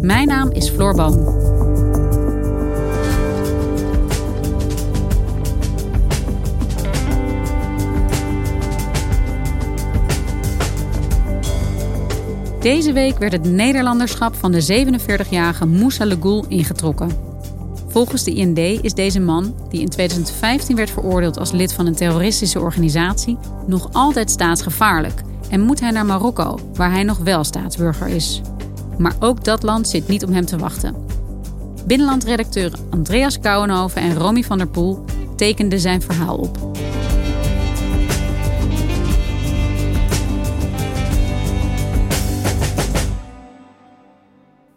Mijn naam is Floor Boon. Deze week werd het Nederlanderschap van de 47-jarige Moussa Legoul ingetrokken. Volgens de IND is deze man, die in 2015 werd veroordeeld als lid van een terroristische organisatie, nog altijd staatsgevaarlijk en moet hij naar Marokko, waar hij nog wel staatsburger is. Maar ook dat land zit niet om hem te wachten. Binnenlandredacteur Andreas Kouwenhoven en Romy van der Poel tekenden zijn verhaal op.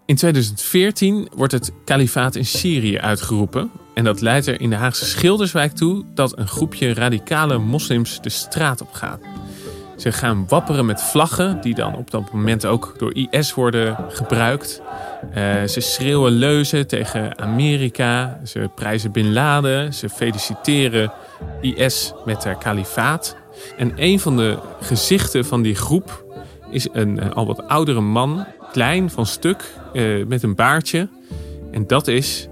In 2014 wordt het kalifaat in Syrië uitgeroepen. En dat leidt er in de Haagse Schilderswijk toe dat een groepje radicale moslims de straat op gaat. Ze gaan wapperen met vlaggen, die dan op dat moment ook door IS worden gebruikt. Uh, ze schreeuwen leuzen tegen Amerika. Ze prijzen Bin Laden. Ze feliciteren IS met haar kalifaat. En een van de gezichten van die groep is een uh, al wat oudere man, klein van stuk, uh, met een baardje. En dat is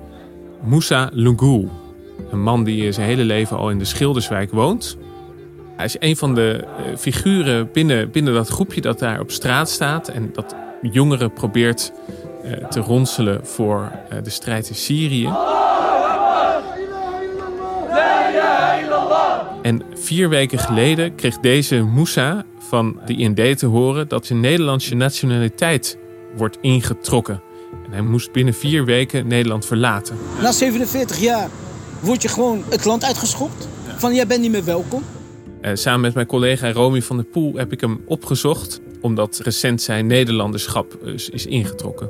Moussa Lungoul. Een man die zijn hele leven al in de Schilderswijk woont. Hij is een van de uh, figuren binnen, binnen dat groepje dat daar op straat staat. En dat jongeren probeert uh, te ronselen voor de strijd in Syrië. En vier weken geleden kreeg deze Moussa van de IND te horen dat zijn Nederlandse nationaliteit wordt ingetrokken. En hij moest binnen vier weken Nederland verlaten. Na 47 jaar word je gewoon het land uitgeschopt. Van jij bent niet meer welkom. Uh, samen met mijn collega Romy van der Poel heb ik hem opgezocht. Omdat recent zijn Nederlanderschap is, ingetrokken.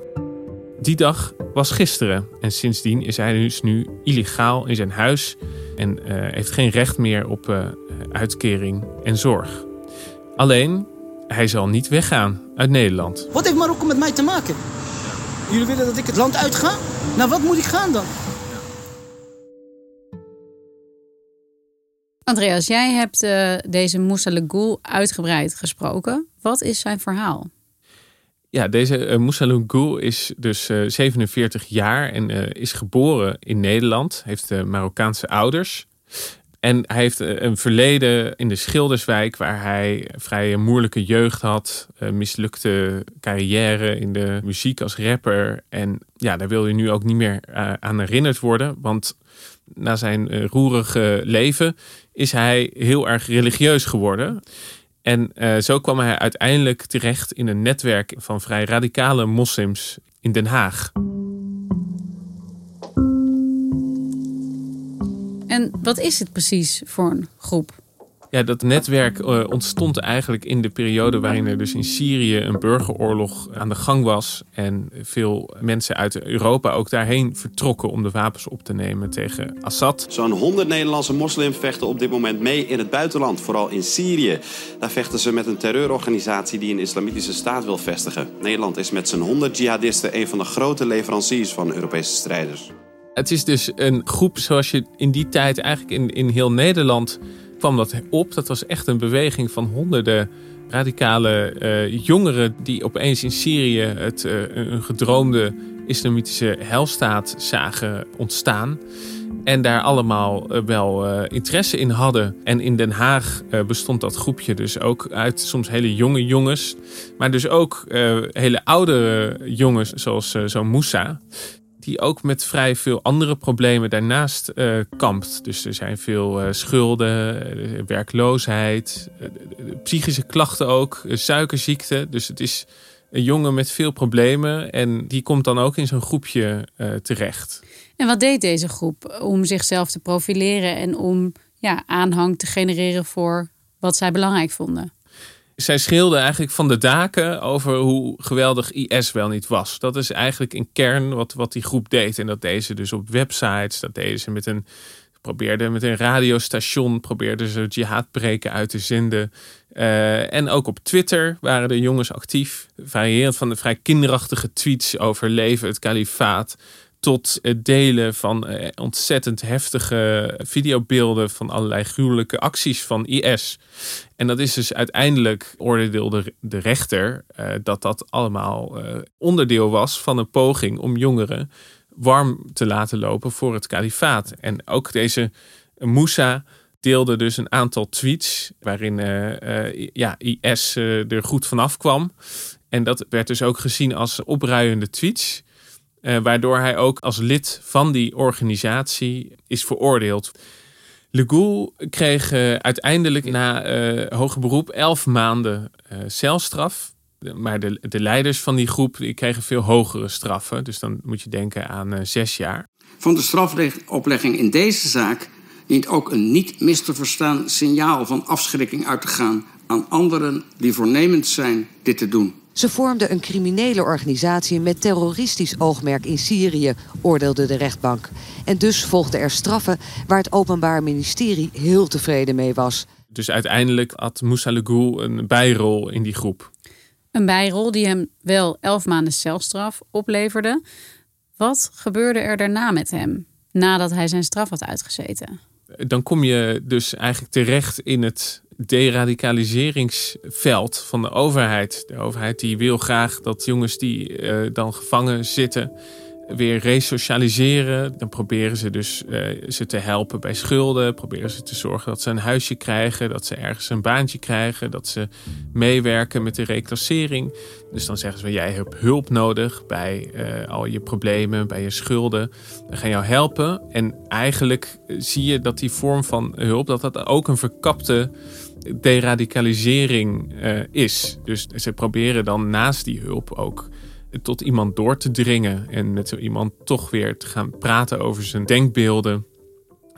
Die dag was gisteren. En sindsdien is hij dus nu illegaal in zijn huis. En uh, heeft geen recht meer op uh, uitkering en zorg. Alleen, hij zal niet weggaan uit Nederland. Wat heeft Marokko met mij te maken? Jullie willen dat ik het land uitga? Nou, wat moet ik gaan dan? Andreas, jij hebt uh, deze Moussa Legoul uitgebreid gesproken. Wat is zijn verhaal? Ja, deze uh, Moussa is dus uh, 47 jaar en is geboren in Nederland. Heeft Marokkaanse ouders. En hij heeft een verleden in de Schilderswijk, waar hij vrij moeilijke jeugd had. Een mislukte carrière in de muziek als rapper. En ja, daar wil hij nu ook niet meer aan herinnerd worden. Want na zijn uh, roerige leven is hij heel erg religieus geworden. En uh, zo kwam hij uiteindelijk terecht in een netwerk van vrij radicale moslims in Den Haag. En wat is het precies voor een groep? Ja, dat netwerk uh, ontstond eigenlijk in de periode waarin er dus in Syrië een burgeroorlog aan de gang was. En veel mensen uit Europa ook daarheen vertrokken om de wapens op te nemen tegen Assad. Zo'n 100 Nederlandse moslims vechten op dit moment mee in het buitenland, vooral in Syrië. Daar vechten ze met een terreurorganisatie die een islamitische staat wil vestigen. Nederland is met zijn 100 jihadisten een van de grote leveranciers van Europese strijders. Het is dus een groep zoals je in die tijd eigenlijk in, in heel Nederland kwam dat op. Dat was echt een beweging van honderden radicale uh, jongeren die opeens in Syrië het, uh, een gedroomde islamitische helstaat zagen ontstaan. En daar allemaal uh, wel interesse in hadden. En in Den Haag bestond dat groepje dus ook uit soms hele jonge jongens. Maar dus ook hele oudere jongens zoals zo'n Moussa die ook met vrij veel andere problemen daarnaast uh, kampt. Dus er zijn veel uh, schulden, werkloosheid, psychische klachten ook, suikerziekte. Dus het is een jongen met veel problemen en die komt dan ook in zo'n groepje terecht. En wat deed deze groep om zichzelf te profileren en om ja, aanhang te genereren voor wat zij belangrijk vonden? Zij schreeuwde eigenlijk van de daken over hoe geweldig IS wel niet was. Dat is eigenlijk in kern wat, wat die groep deed. En dat deze dus op websites, dat deze ze met een probeerde met een radiostation probeerden ze jihadpreken uit te zenden. Uh, en ook op Twitter waren de jongens actief. Variërend van de vrij kinderachtige tweets over leven, het kalifaat tot het delen van eh, ontzettend heftige videobeelden van allerlei gruwelijke acties van IS. En dat is dus uiteindelijk, oordeelde de rechter, uh, dat dat allemaal uh, onderdeel was van een poging om jongeren warm te laten lopen voor het kalifaat. En ook deze Moussa deelde dus een aantal tweets waarin ja, IS er goed vanaf kwam. En dat werd dus ook gezien als opruiende tweets. Uh, waardoor hij ook als lid van die organisatie is veroordeeld. Le kreeg uh, uiteindelijk na uh, hoger beroep elf maanden celstraf. Maar de, de leiders van die groep die kregen veel hogere straffen. Dus dan moet je denken aan zes jaar. Van de strafoplegging in deze zaak dient ook een niet mis te verstaan signaal van afschrikking uit te gaan aan anderen die voornemens zijn dit te doen. Ze vormden een criminele organisatie met terroristisch oogmerk in Syrië, oordeelde de rechtbank. En dus volgden er straffen waar het Openbaar Ministerie heel tevreden mee was. Dus uiteindelijk had Moussa Legoul een bijrol in die groep. Een bijrol die hem wel elf maanden celstraf opleverde. Wat gebeurde er daarna met hem, nadat hij zijn straf had uitgezeten? Dan kom je dus eigenlijk terecht in het deradicaliseringsveld van de overheid. De overheid die wil graag dat jongens die uh, dan gevangen zitten weer resocialiseren. Dan proberen ze dus uh, ze te helpen bij schulden. Proberen ze te zorgen dat ze een huisje krijgen. Dat ze ergens een baantje krijgen. Dat ze meewerken met de reclassering. Dus dan zeggen ze, jij hebt hulp nodig bij uh, al je problemen, bij je schulden. We gaan jou helpen. En eigenlijk zie je dat die vorm van hulp, dat dat ook een verkapte deradicalisering uh, is. Dus ze proberen dan naast die hulp ook tot iemand door te dringen en met zo iemand toch weer te gaan praten over zijn denkbeelden.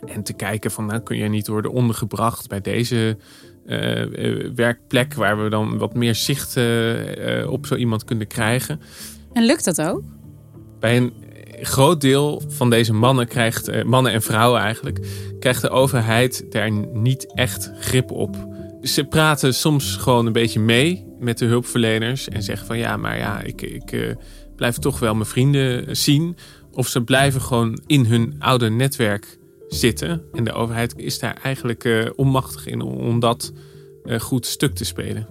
En te kijken van, nou kun je niet worden ondergebracht bij deze uh, werkplek waar we dan wat meer zicht uh, op zo iemand kunnen krijgen. En lukt dat ook? Bij een groot deel van deze mannen krijgt, mannen en vrouwen eigenlijk, krijgt de overheid daar niet echt grip op ze praten soms gewoon een beetje mee met de hulpverleners en zeggen van ja, maar ja, ik, ik uh, blijf toch wel mijn vrienden zien. Of ze blijven gewoon in hun oude netwerk zitten. En de overheid is daar eigenlijk uh, onmachtig in om dat uh, goed stuk te spelen.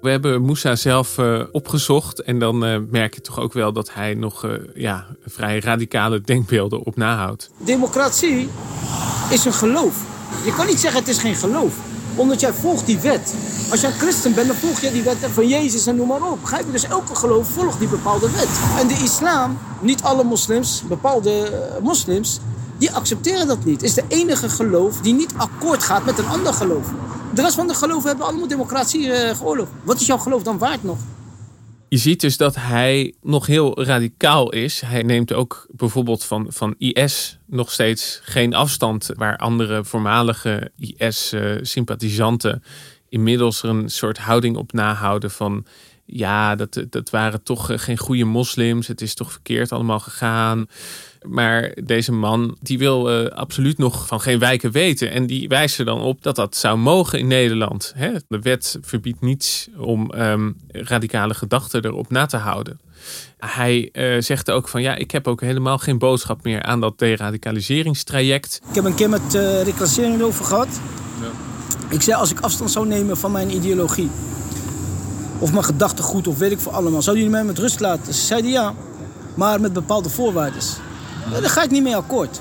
We hebben Moussa zelf opgezocht en dan merk je toch ook wel dat hij nog ja, vrij radicale denkbeelden op nahoudt. Democratie is een geloof. Je kan niet zeggen het is geen geloof omdat jij volgt die wet. Als je een christen bent, dan volg je die wet van Jezus en noem maar op. Begrijp? Dus elke geloof volgt die bepaalde wet. En de islam, niet alle moslims, bepaalde eh, moslims, die accepteren dat niet. Is de enige geloof die niet akkoord gaat met een ander geloof. De rest van de geloven hebben allemaal democratie uh, geoorloofd. Wat is jouw geloof dan waard nog? Je ziet dus dat hij nog heel radicaal is. Hij neemt ook bijvoorbeeld van, van IS nog steeds geen afstand, waar andere voormalige IS-sympathisanten inmiddels er een soort houding op nahouden van ja, dat, dat waren toch geen goede moslims. Het is toch verkeerd allemaal gegaan. Maar deze man die wil uh, absoluut nog van geen wijken weten. En die wijst er dan op dat dat zou mogen in Nederland. Hè? De wet verbiedt niets om um, radicale gedachten erop na te houden. Hij uh, zegt ook van ja, ik heb ook helemaal geen boodschap meer aan dat deradicaliseringstraject. Ik heb een keer met uh, reclassering over gehad. Ja. Ik zei als ik afstand zou nemen van mijn ideologie. Of mijn gedachtegoed of weet ik voor allemaal. Zou jullie mij met rust laten? Ze zeiden ja, maar met bepaalde voorwaarden. Daar ga ik niet mee akkoord.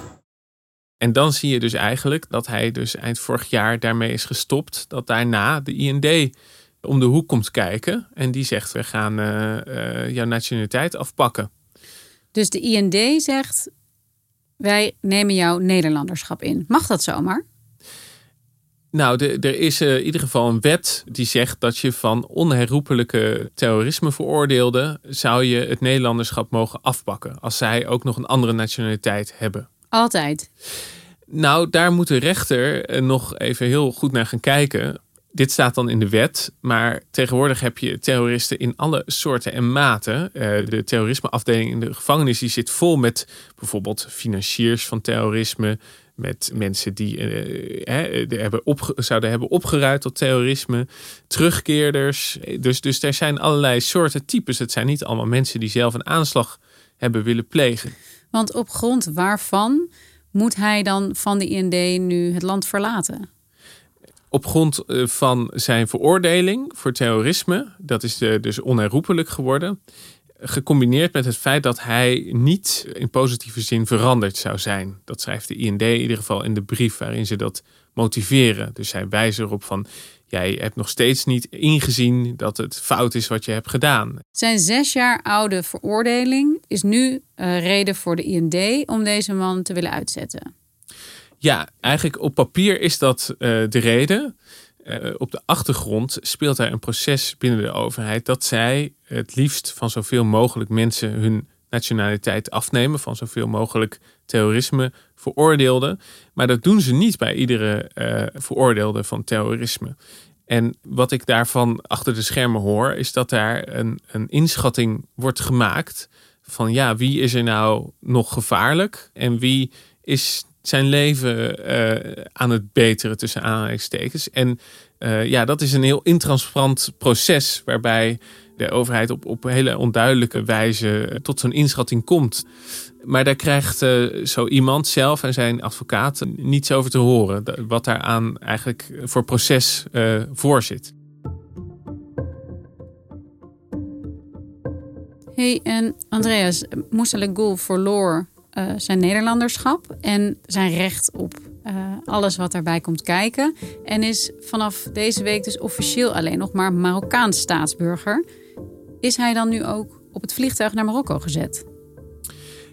En dan zie je dus eigenlijk dat hij dus eind vorig jaar daarmee is gestopt. Dat daarna de IND om de hoek komt kijken. En die zegt, we gaan uh, uh, jouw nationaliteit afpakken. Dus de IND zegt, wij nemen jouw Nederlanderschap in. Mag dat zomaar? Nou, de, er is uh, in ieder geval een wet die zegt dat je van onherroepelijke terrorisme veroordeelden zou je het Nederlanderschap mogen afpakken als zij ook nog een andere nationaliteit hebben. Altijd. Nou, daar moet de rechter eh, nog even heel goed naar gaan kijken. Dit staat dan in de wet, maar tegenwoordig heb je terroristen in alle soorten en maten. Eh, de terrorismeafdeling in de gevangenis die zit vol met bijvoorbeeld financiers van terrorisme, met mensen die uh, hebben op, zouden hebben opgeruid tot terrorisme, terugkeerders. Dus, dus er zijn allerlei soorten types. Het zijn niet allemaal mensen die zelf een aanslag hebben willen plegen. Want op grond waarvan moet hij dan van de IND nu het land verlaten? Op grond eh, van zijn veroordeling voor terrorisme, dat is dus onherroepelijk geworden, gecombineerd met het feit dat hij niet in positieve zin veranderd zou zijn. Dat schrijft de IND in ieder geval in de brief waarin ze dat motiveren. Dus zij wijzen erop van, jij hebt nog steeds niet ingezien dat het fout is wat je hebt gedaan. Zijn zes jaar oude veroordeling is nu uh, reden voor de IND om deze man te willen uitzetten. Ja, eigenlijk op papier is dat uh, de reden. Uh, op de achtergrond speelt er een proces binnen de overheid dat zij het liefst van zoveel mogelijk mensen hun nationaliteit afnemen, van zoveel mogelijk terrorisme veroordeelden. Maar dat doen ze niet bij iedere uh, veroordeelde van terrorisme. En wat ik daarvan achter de schermen hoor, is dat daar een, een inschatting wordt gemaakt van ja, wie is er nou nog gevaarlijk en wie is zijn leven uh, aan het beteren tussen aanhalingstekens. En uh, ja, dat is een heel intransparant proces waarbij de overheid op, op hele onduidelijke wijze tot zo'n inschatting komt. Maar daar krijgt zo iemand zelf en zijn advocaat niets over te horen. Wat daaraan eigenlijk voor proces voor zit. Hey, en Andreas, Moussa Legoul verloor uh, zijn Nederlanderschap en zijn recht op uh, alles wat daarbij komt kijken. En is vanaf deze week dus officieel alleen nog maar Marokkaans staatsburger. Is hij dan nu ook op het vliegtuig naar Marokko gezet?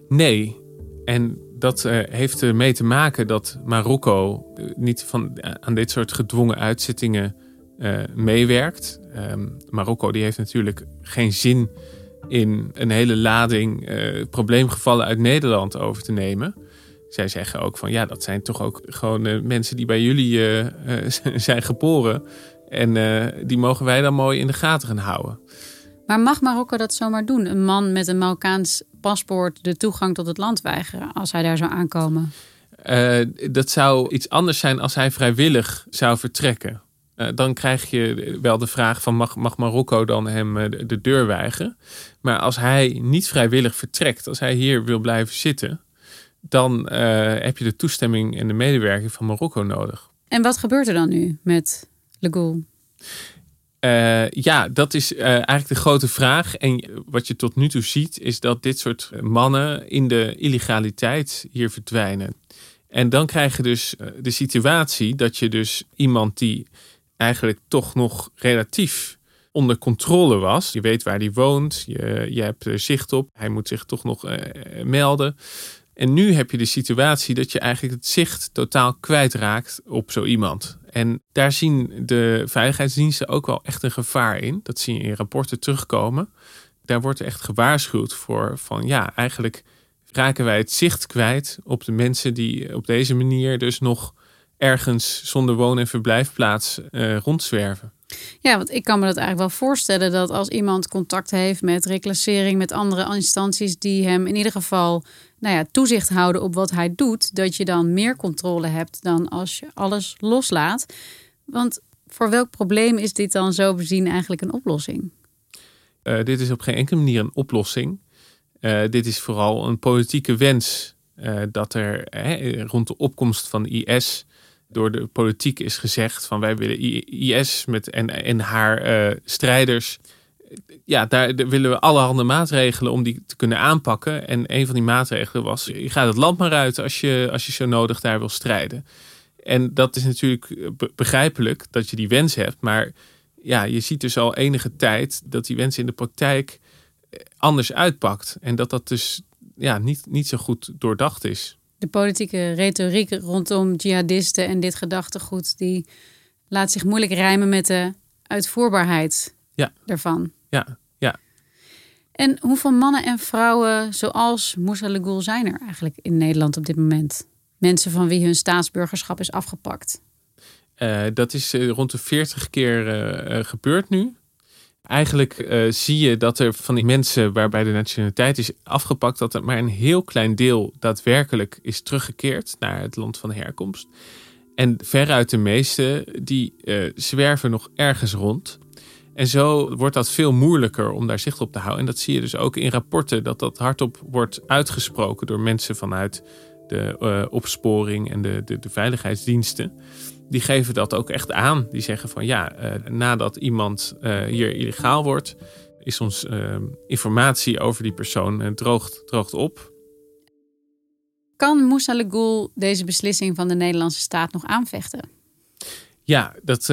Nee. En dat uh, heeft ermee te maken dat Marokko niet van, aan dit soort gedwongen uitzittingen meewerkt. Um, Marokko die heeft natuurlijk geen zin in een hele lading uh, probleemgevallen uit Nederland over te nemen. Zij zeggen ook van ja, dat zijn toch ook gewoon uh, mensen die bij jullie uh, zijn geboren. En die mogen wij dan mooi in de gaten gaan houden. Maar mag Marokko dat zomaar doen? Een man met een Marokkaans paspoort de toegang tot het land weigeren als hij daar zou aankomen? dat zou iets anders zijn als hij vrijwillig zou vertrekken. Uh, dan krijg je wel de vraag van mag, mag Marokko dan hem uh, de, de, deur weigeren? Maar als hij niet vrijwillig vertrekt, als hij hier wil blijven zitten, dan uh, heb je de toestemming en de medewerking van Marokko nodig. En wat gebeurt er dan nu met Le ja, dat is eigenlijk de grote vraag. En wat je tot nu toe ziet, is dat dit soort mannen in de illegaliteit hier verdwijnen. En dan krijg je dus de situatie dat je dus iemand die eigenlijk toch nog relatief onder controle was. Je weet waar hij woont, je, je hebt er zicht op, hij moet zich toch nog uh, melden. En nu heb je de situatie dat je eigenlijk het zicht totaal kwijtraakt op zo iemand. En daar zien de veiligheidsdiensten ook wel echt een gevaar in. Dat zie je in rapporten terugkomen. Daar wordt echt gewaarschuwd voor van ja, eigenlijk raken wij het zicht kwijt op de mensen die op deze manier dus nog ergens zonder woon- en verblijfplaats uh, rondzwerven. Ja, want ik kan me dat eigenlijk wel voorstellen dat als iemand contact heeft met reclassering, met andere instanties die hem in ieder geval nou ja, toezicht houden op wat hij doet, dat je dan meer controle hebt dan als je alles loslaat. Want voor welk probleem is dit dan zo bezien eigenlijk een oplossing? Uh, dit is op geen enkele manier een oplossing. Uh, dit is vooral een politieke wens uh, dat er rond de opkomst van IS door de politiek is gezegd van wij willen IS met en, en haar uh, strijders. Ja, daar willen we allerhande maatregelen om die te kunnen aanpakken. En een van die maatregelen was: je gaat het land maar uit als je, als je zo nodig daar wil strijden. En dat is natuurlijk begrijpelijk dat je die wens hebt. Maar ja, je ziet dus al enige tijd dat die wens in de praktijk eh, anders uitpakt. En dat dat dus ja, niet, niet zo goed doordacht is. De politieke retoriek rondom jihadisten en dit gedachtegoed, die laat zich moeilijk rijmen met de uitvoerbaarheid Ja. daarvan. Ja, ja. En hoeveel mannen en vrouwen zoals Moussa Legoul zijn er eigenlijk in Nederland op dit moment? Mensen van wie hun staatsburgerschap is afgepakt. Eh, dat is eh, rond de 40 keer eh, gebeurd nu. Eigenlijk eh, zie je dat er van die mensen waarbij de nationaliteit is afgepakt, dat er maar een heel klein deel daadwerkelijk is teruggekeerd naar het land van herkomst. En veruit de meeste, die eh, zwerven nog ergens rond. En zo wordt dat veel moeilijker om daar zicht op te houden. En dat zie je dus ook in rapporten, dat dat hardop wordt uitgesproken door mensen vanuit de eh, opsporing en de, de, de veiligheidsdiensten. Die geven dat ook echt aan. Die zeggen van ja, eh, nadat iemand eh, hier illegaal wordt, is ons eh, informatie over die persoon droogt, droogt op. Kan Moussa Legoul deze beslissing van de Nederlandse staat nog aanvechten? Ja, dat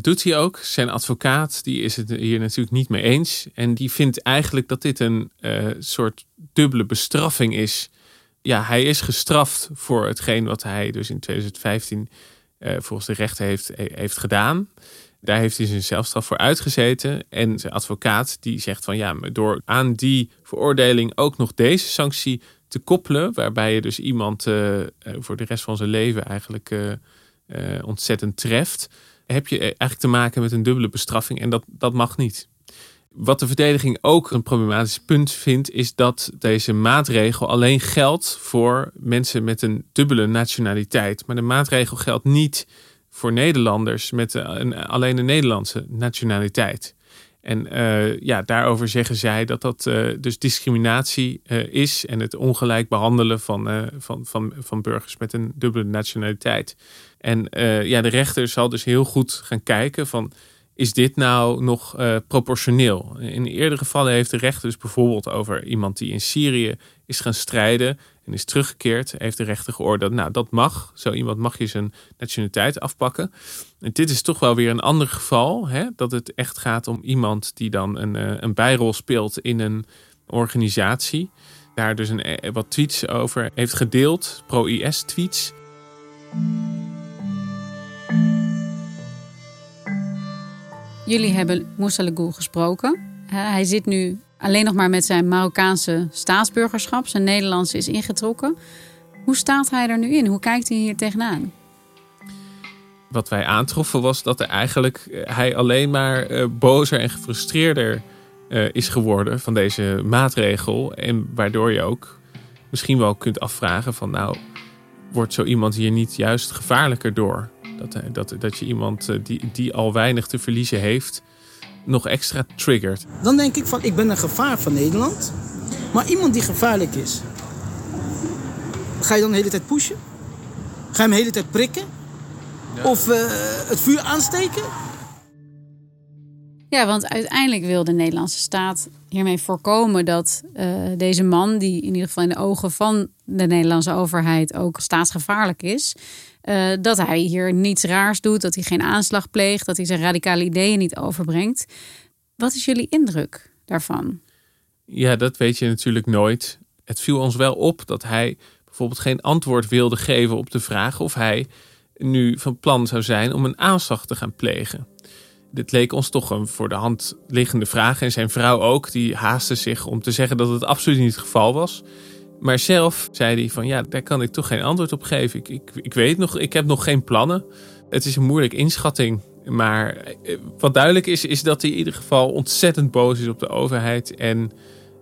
doet hij ook. Zijn advocaat die is het hier natuurlijk niet mee eens. En die vindt eigenlijk dat dit een soort dubbele bestraffing is. Ja, hij is gestraft voor hetgeen wat hij dus in 2015 eh, volgens de rechter heeft, he- heeft gedaan. Daar heeft hij zijn zelfstraf voor uitgezeten. En zijn advocaat die zegt van ja, door aan die veroordeling ook nog deze sanctie te koppelen, waarbij je dus iemand eh, eh, voor de rest van zijn leven eigenlijk eh, eh, ontzettend treft, heb je eigenlijk te maken met een dubbele bestraffing en dat, dat mag niet. Wat de verdediging ook een problematisch punt vindt, is dat deze maatregel alleen geldt voor mensen met een dubbele nationaliteit. Maar de maatregel geldt niet voor Nederlanders met een, alleen een Nederlandse nationaliteit. En eh, ja, daarover zeggen zij dat dat eh, dus discriminatie eh, is en het ongelijk behandelen van, van, van, van burgers met een dubbele nationaliteit. En ja, de rechter zal dus heel goed gaan kijken van is dit nou nog eh, proportioneel? In eerdere gevallen heeft de rechter dus bijvoorbeeld over iemand die in Syrië is gaan strijden en is teruggekeerd, heeft de rechter geoordeeld, nou dat mag, zo iemand mag je zijn nationaliteit afpakken. En dit is toch wel weer een ander geval, hè? dat het echt gaat om iemand die dan een, eh, een bijrol speelt in een organisatie. Daar dus een, eh, wat tweets over heeft gedeeld, pro-IS tweets. Jullie hebben Moussa gesproken. Hij zit nu alleen nog maar met zijn Marokkaanse staatsburgerschap. Zijn Nederlands is ingetrokken. Hoe staat hij er nu in? Hoe kijkt hij hier tegenaan? Wat wij aantroffen was dat er eigenlijk eh, hij alleen maar eh, bozer en gefrustreerder eh, is geworden van deze maatregel. En waardoor je ook misschien wel kunt afvragen van nou, wordt zo iemand hier niet juist gevaarlijker door? Dat, eh, dat, dat je iemand eh, die, die al weinig te verliezen heeft, nog extra triggert. Dan denk ik van, ik ben een gevaar van Nederland. Maar iemand die gevaarlijk is, ga je dan de hele tijd pushen? Ga je hem de hele tijd prikken? Of eh, het vuur aansteken? Ja, want uiteindelijk wil de Nederlandse staat hiermee voorkomen dat eh, deze man, die in ieder geval in de ogen van de Nederlandse overheid ook staatsgevaarlijk is, eh, dat hij hier niets raars doet, dat hij geen aanslag pleegt, dat hij zijn radicale ideeën niet overbrengt. Wat is jullie indruk daarvan? Ja, dat weet je natuurlijk nooit. Het viel ons wel op dat hij bijvoorbeeld geen antwoord wilde geven op de vraag of hij nu van plan zou zijn om een aanslag te gaan plegen. Dit leek ons toch een voor de hand liggende vraag. En zijn vrouw ook, die haastte zich om te zeggen dat het absoluut niet het geval was. Maar zelf zei hij van ja, daar kan ik toch geen antwoord op geven. Ik, ik, ik weet nog, ik heb nog geen plannen. Het is een moeilijke inschatting. Maar eh, wat duidelijk is, is dat hij in ieder geval ontzettend boos is op de overheid. En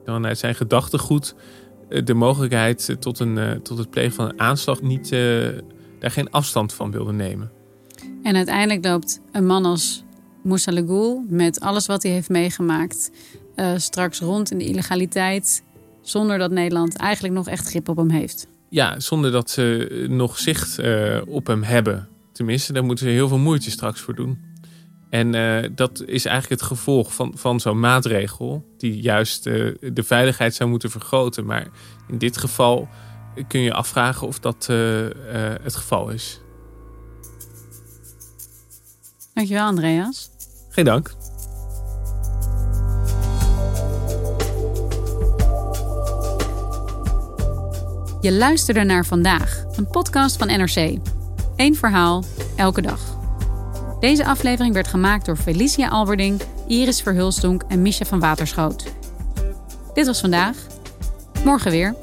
vanuit zijn gedachtegoed eh, de mogelijkheid eh, tot, een, tot het plegen van een aanslag niet, daar geen afstand van wilde nemen. En uiteindelijk loopt een man als Moussa Legoul met alles wat hij heeft meegemaakt straks rond in de illegaliteit, zonder dat Nederland eigenlijk nog echt grip op hem heeft. Ja, zonder dat ze nog zicht eh, op hem hebben. Tenminste, daar moeten ze heel veel moeite straks voor doen. En eh, dat is eigenlijk het gevolg van, van zo'n maatregel, die juist eh, de veiligheid zou moeten vergroten. Maar in dit geval kun je afvragen of dat eh, eh, het geval is. Dankjewel, Andreas. Geen dank. Je luisterde naar vandaag, een podcast van NRC. Eén verhaal, elke dag. Deze aflevering werd gemaakt door Felicia Alberding, Iris Verhulstonk en Misha van Waterschoot. Dit was vandaag. Morgen weer.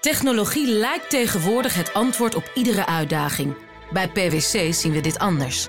Technologie lijkt tegenwoordig het antwoord op iedere uitdaging. Bij PwC zien we dit anders.